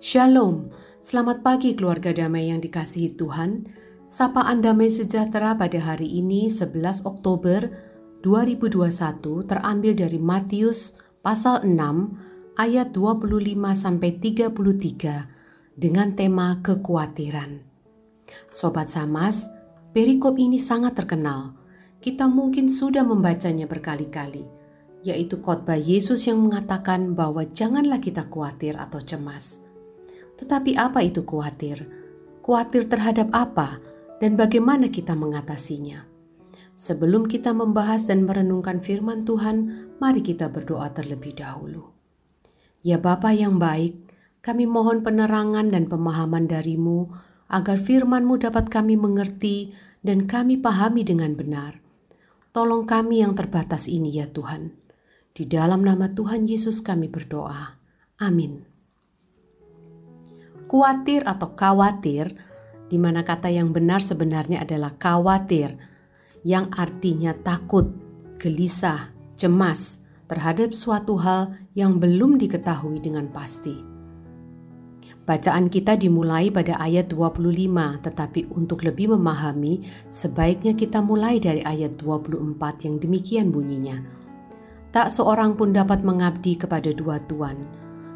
Shalom, selamat pagi keluarga damai yang dikasihi Tuhan. Sapaan damai sejahtera pada hari ini 11 Oktober 2021 terambil dari Matius pasal 6 ayat 25 sampai 33 dengan tema kekhawatiran. Sobat Samas, perikop ini sangat terkenal. Kita mungkin sudah membacanya berkali-kali, yaitu khotbah Yesus yang mengatakan bahwa janganlah kita khawatir atau cemas tetapi apa itu khawatir? Khawatir terhadap apa dan bagaimana kita mengatasinya? Sebelum kita membahas dan merenungkan firman Tuhan, mari kita berdoa terlebih dahulu. Ya Bapa yang baik, kami mohon penerangan dan pemahaman darimu agar firman-Mu dapat kami mengerti dan kami pahami dengan benar. Tolong kami yang terbatas ini ya Tuhan. Di dalam nama Tuhan Yesus kami berdoa. Amin. Kuatir atau khawatir, di mana kata yang benar sebenarnya adalah khawatir, yang artinya takut, gelisah, cemas terhadap suatu hal yang belum diketahui dengan pasti. Bacaan kita dimulai pada ayat 25, tetapi untuk lebih memahami, sebaiknya kita mulai dari ayat 24 yang demikian bunyinya. Tak seorang pun dapat mengabdi kepada dua tuan,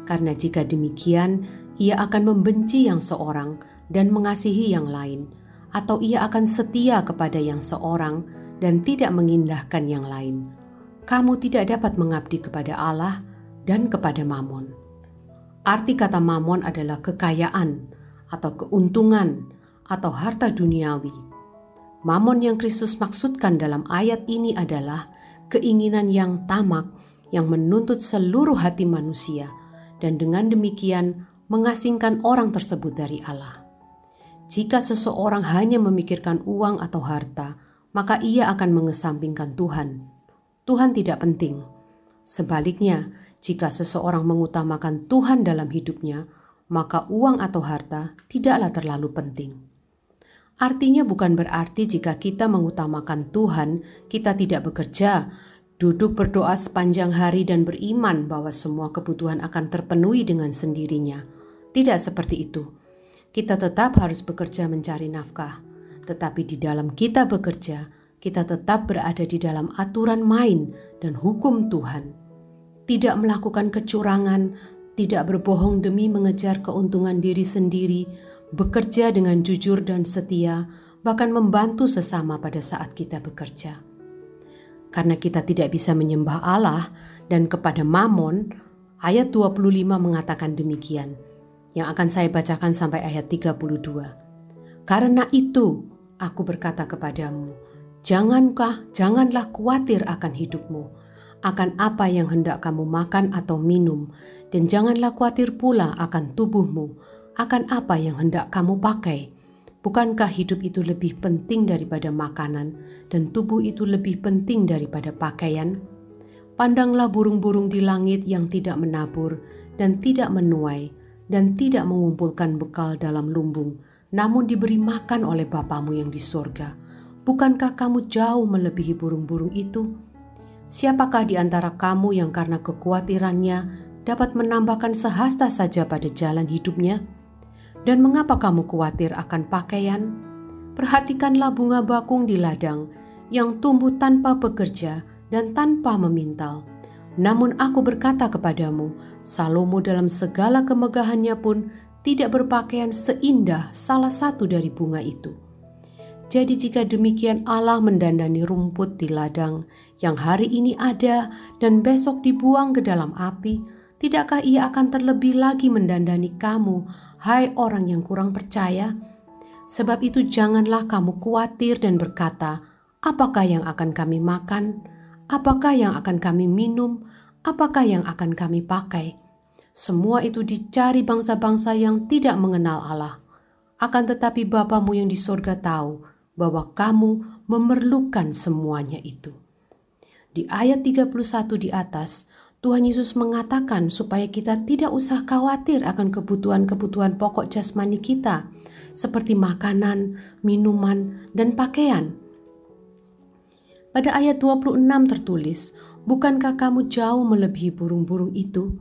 karena jika demikian, ia akan membenci yang seorang dan mengasihi yang lain, atau ia akan setia kepada yang seorang dan tidak mengindahkan yang lain. Kamu tidak dapat mengabdi kepada Allah dan kepada Mamon. Arti kata Mamon adalah kekayaan atau keuntungan atau harta duniawi. Mamon yang Kristus maksudkan dalam ayat ini adalah keinginan yang tamak yang menuntut seluruh hati manusia, dan dengan demikian mengasingkan orang tersebut dari Allah. Jika seseorang hanya memikirkan uang atau harta, maka ia akan mengesampingkan Tuhan. Tuhan tidak penting. Sebaliknya, jika seseorang mengutamakan Tuhan dalam hidupnya, maka uang atau harta tidaklah terlalu penting. Artinya, bukan berarti jika kita mengutamakan Tuhan, kita tidak bekerja, duduk berdoa sepanjang hari, dan beriman bahwa semua kebutuhan akan terpenuhi dengan sendirinya. Tidak seperti itu. Kita tetap harus bekerja mencari nafkah, tetapi di dalam kita bekerja, kita tetap berada di dalam aturan main dan hukum Tuhan. Tidak melakukan kecurangan, tidak berbohong demi mengejar keuntungan diri sendiri, bekerja dengan jujur dan setia, bahkan membantu sesama pada saat kita bekerja. Karena kita tidak bisa menyembah Allah dan kepada Mamon, ayat 25 mengatakan demikian yang akan saya bacakan sampai ayat 32. Karena itu aku berkata kepadamu, jangankah janganlah khawatir akan hidupmu, akan apa yang hendak kamu makan atau minum, dan janganlah khawatir pula akan tubuhmu, akan apa yang hendak kamu pakai. Bukankah hidup itu lebih penting daripada makanan, dan tubuh itu lebih penting daripada pakaian? Pandanglah burung-burung di langit yang tidak menabur dan tidak menuai, dan tidak mengumpulkan bekal dalam lumbung, namun diberi makan oleh Bapamu yang di sorga. Bukankah kamu jauh melebihi burung-burung itu? Siapakah di antara kamu yang karena kekhawatirannya dapat menambahkan sehasta saja pada jalan hidupnya? Dan mengapa kamu khawatir akan pakaian? Perhatikanlah bunga bakung di ladang yang tumbuh tanpa bekerja dan tanpa memintal namun aku berkata kepadamu, Salomo dalam segala kemegahannya pun tidak berpakaian seindah salah satu dari bunga itu. Jadi jika demikian Allah mendandani rumput di ladang yang hari ini ada dan besok dibuang ke dalam api, tidakkah ia akan terlebih lagi mendandani kamu, hai orang yang kurang percaya? Sebab itu janganlah kamu khawatir dan berkata, apakah yang akan kami makan?' Apakah yang akan kami minum? Apakah yang akan kami pakai? Semua itu dicari bangsa-bangsa yang tidak mengenal Allah. Akan tetapi Bapamu yang di sorga tahu bahwa kamu memerlukan semuanya itu. Di ayat 31 di atas, Tuhan Yesus mengatakan supaya kita tidak usah khawatir akan kebutuhan-kebutuhan pokok jasmani kita, seperti makanan, minuman, dan pakaian pada ayat 26 tertulis, Bukankah kamu jauh melebihi burung-burung itu?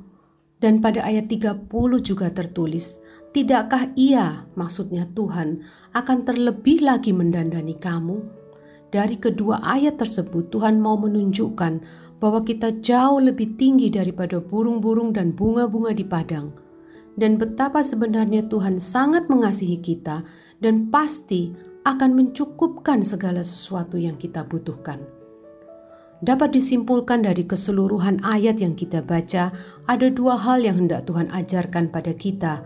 Dan pada ayat 30 juga tertulis, Tidakkah ia, maksudnya Tuhan, akan terlebih lagi mendandani kamu? Dari kedua ayat tersebut, Tuhan mau menunjukkan bahwa kita jauh lebih tinggi daripada burung-burung dan bunga-bunga di padang, dan betapa sebenarnya Tuhan sangat mengasihi kita dan pasti akan mencukupkan segala sesuatu yang kita butuhkan dapat disimpulkan dari keseluruhan ayat yang kita baca, ada dua hal yang hendak Tuhan ajarkan pada kita.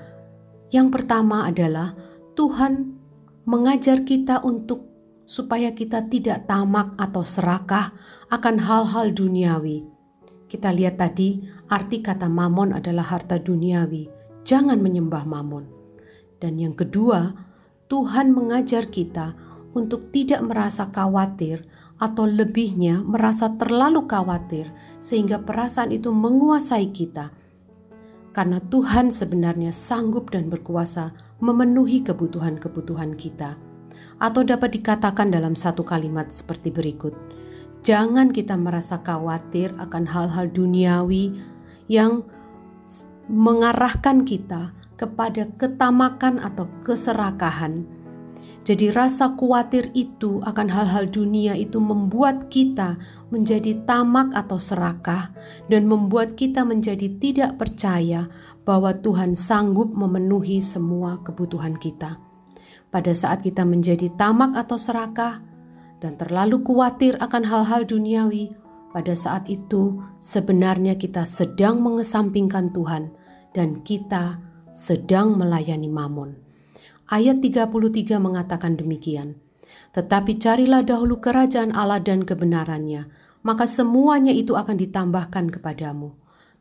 Yang pertama adalah Tuhan mengajar kita untuk supaya kita tidak tamak atau serakah akan hal-hal duniawi. Kita lihat tadi, arti kata mamon adalah harta duniawi. Jangan menyembah mamon. Dan yang kedua, Tuhan mengajar kita untuk tidak merasa khawatir atau lebihnya merasa terlalu khawatir sehingga perasaan itu menguasai kita. Karena Tuhan sebenarnya sanggup dan berkuasa memenuhi kebutuhan-kebutuhan kita. Atau dapat dikatakan dalam satu kalimat seperti berikut. Jangan kita merasa khawatir akan hal-hal duniawi yang mengarahkan kita kepada ketamakan atau keserakahan jadi rasa khawatir itu akan hal-hal dunia itu membuat kita menjadi tamak atau serakah dan membuat kita menjadi tidak percaya bahwa Tuhan sanggup memenuhi semua kebutuhan kita. Pada saat kita menjadi tamak atau serakah dan terlalu khawatir akan hal-hal duniawi, pada saat itu sebenarnya kita sedang mengesampingkan Tuhan dan kita sedang melayani Mamun. Ayat 33 mengatakan demikian. Tetapi carilah dahulu kerajaan Allah dan kebenarannya, maka semuanya itu akan ditambahkan kepadamu.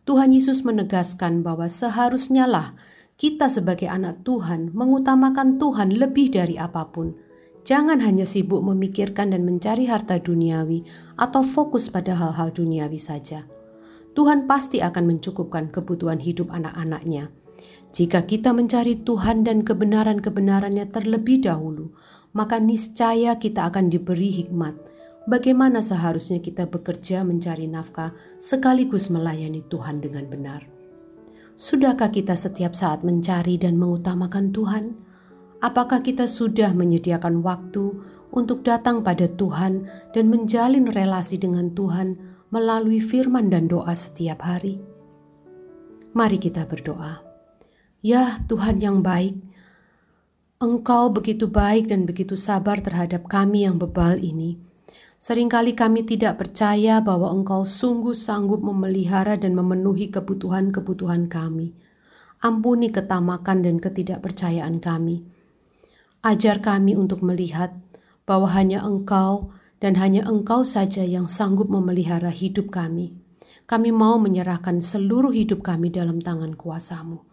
Tuhan Yesus menegaskan bahwa seharusnya lah kita sebagai anak Tuhan mengutamakan Tuhan lebih dari apa pun. Jangan hanya sibuk memikirkan dan mencari harta duniawi atau fokus pada hal-hal duniawi saja. Tuhan pasti akan mencukupkan kebutuhan hidup anak-anaknya jika kita mencari Tuhan dan kebenaran-kebenarannya terlebih dahulu, maka niscaya kita akan diberi hikmat bagaimana seharusnya kita bekerja mencari nafkah sekaligus melayani Tuhan dengan benar. Sudahkah kita setiap saat mencari dan mengutamakan Tuhan? Apakah kita sudah menyediakan waktu untuk datang pada Tuhan dan menjalin relasi dengan Tuhan melalui firman dan doa setiap hari? Mari kita berdoa. Ya Tuhan yang baik, Engkau begitu baik dan begitu sabar terhadap kami yang bebal ini. Seringkali kami tidak percaya bahwa Engkau sungguh sanggup memelihara dan memenuhi kebutuhan-kebutuhan kami. Ampuni ketamakan dan ketidakpercayaan kami. Ajar kami untuk melihat bahwa hanya Engkau dan hanya Engkau saja yang sanggup memelihara hidup kami. Kami mau menyerahkan seluruh hidup kami dalam tangan kuasamu.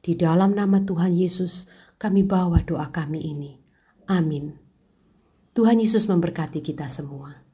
Di dalam nama Tuhan Yesus, kami bawa doa kami ini. Amin. Tuhan Yesus memberkati kita semua.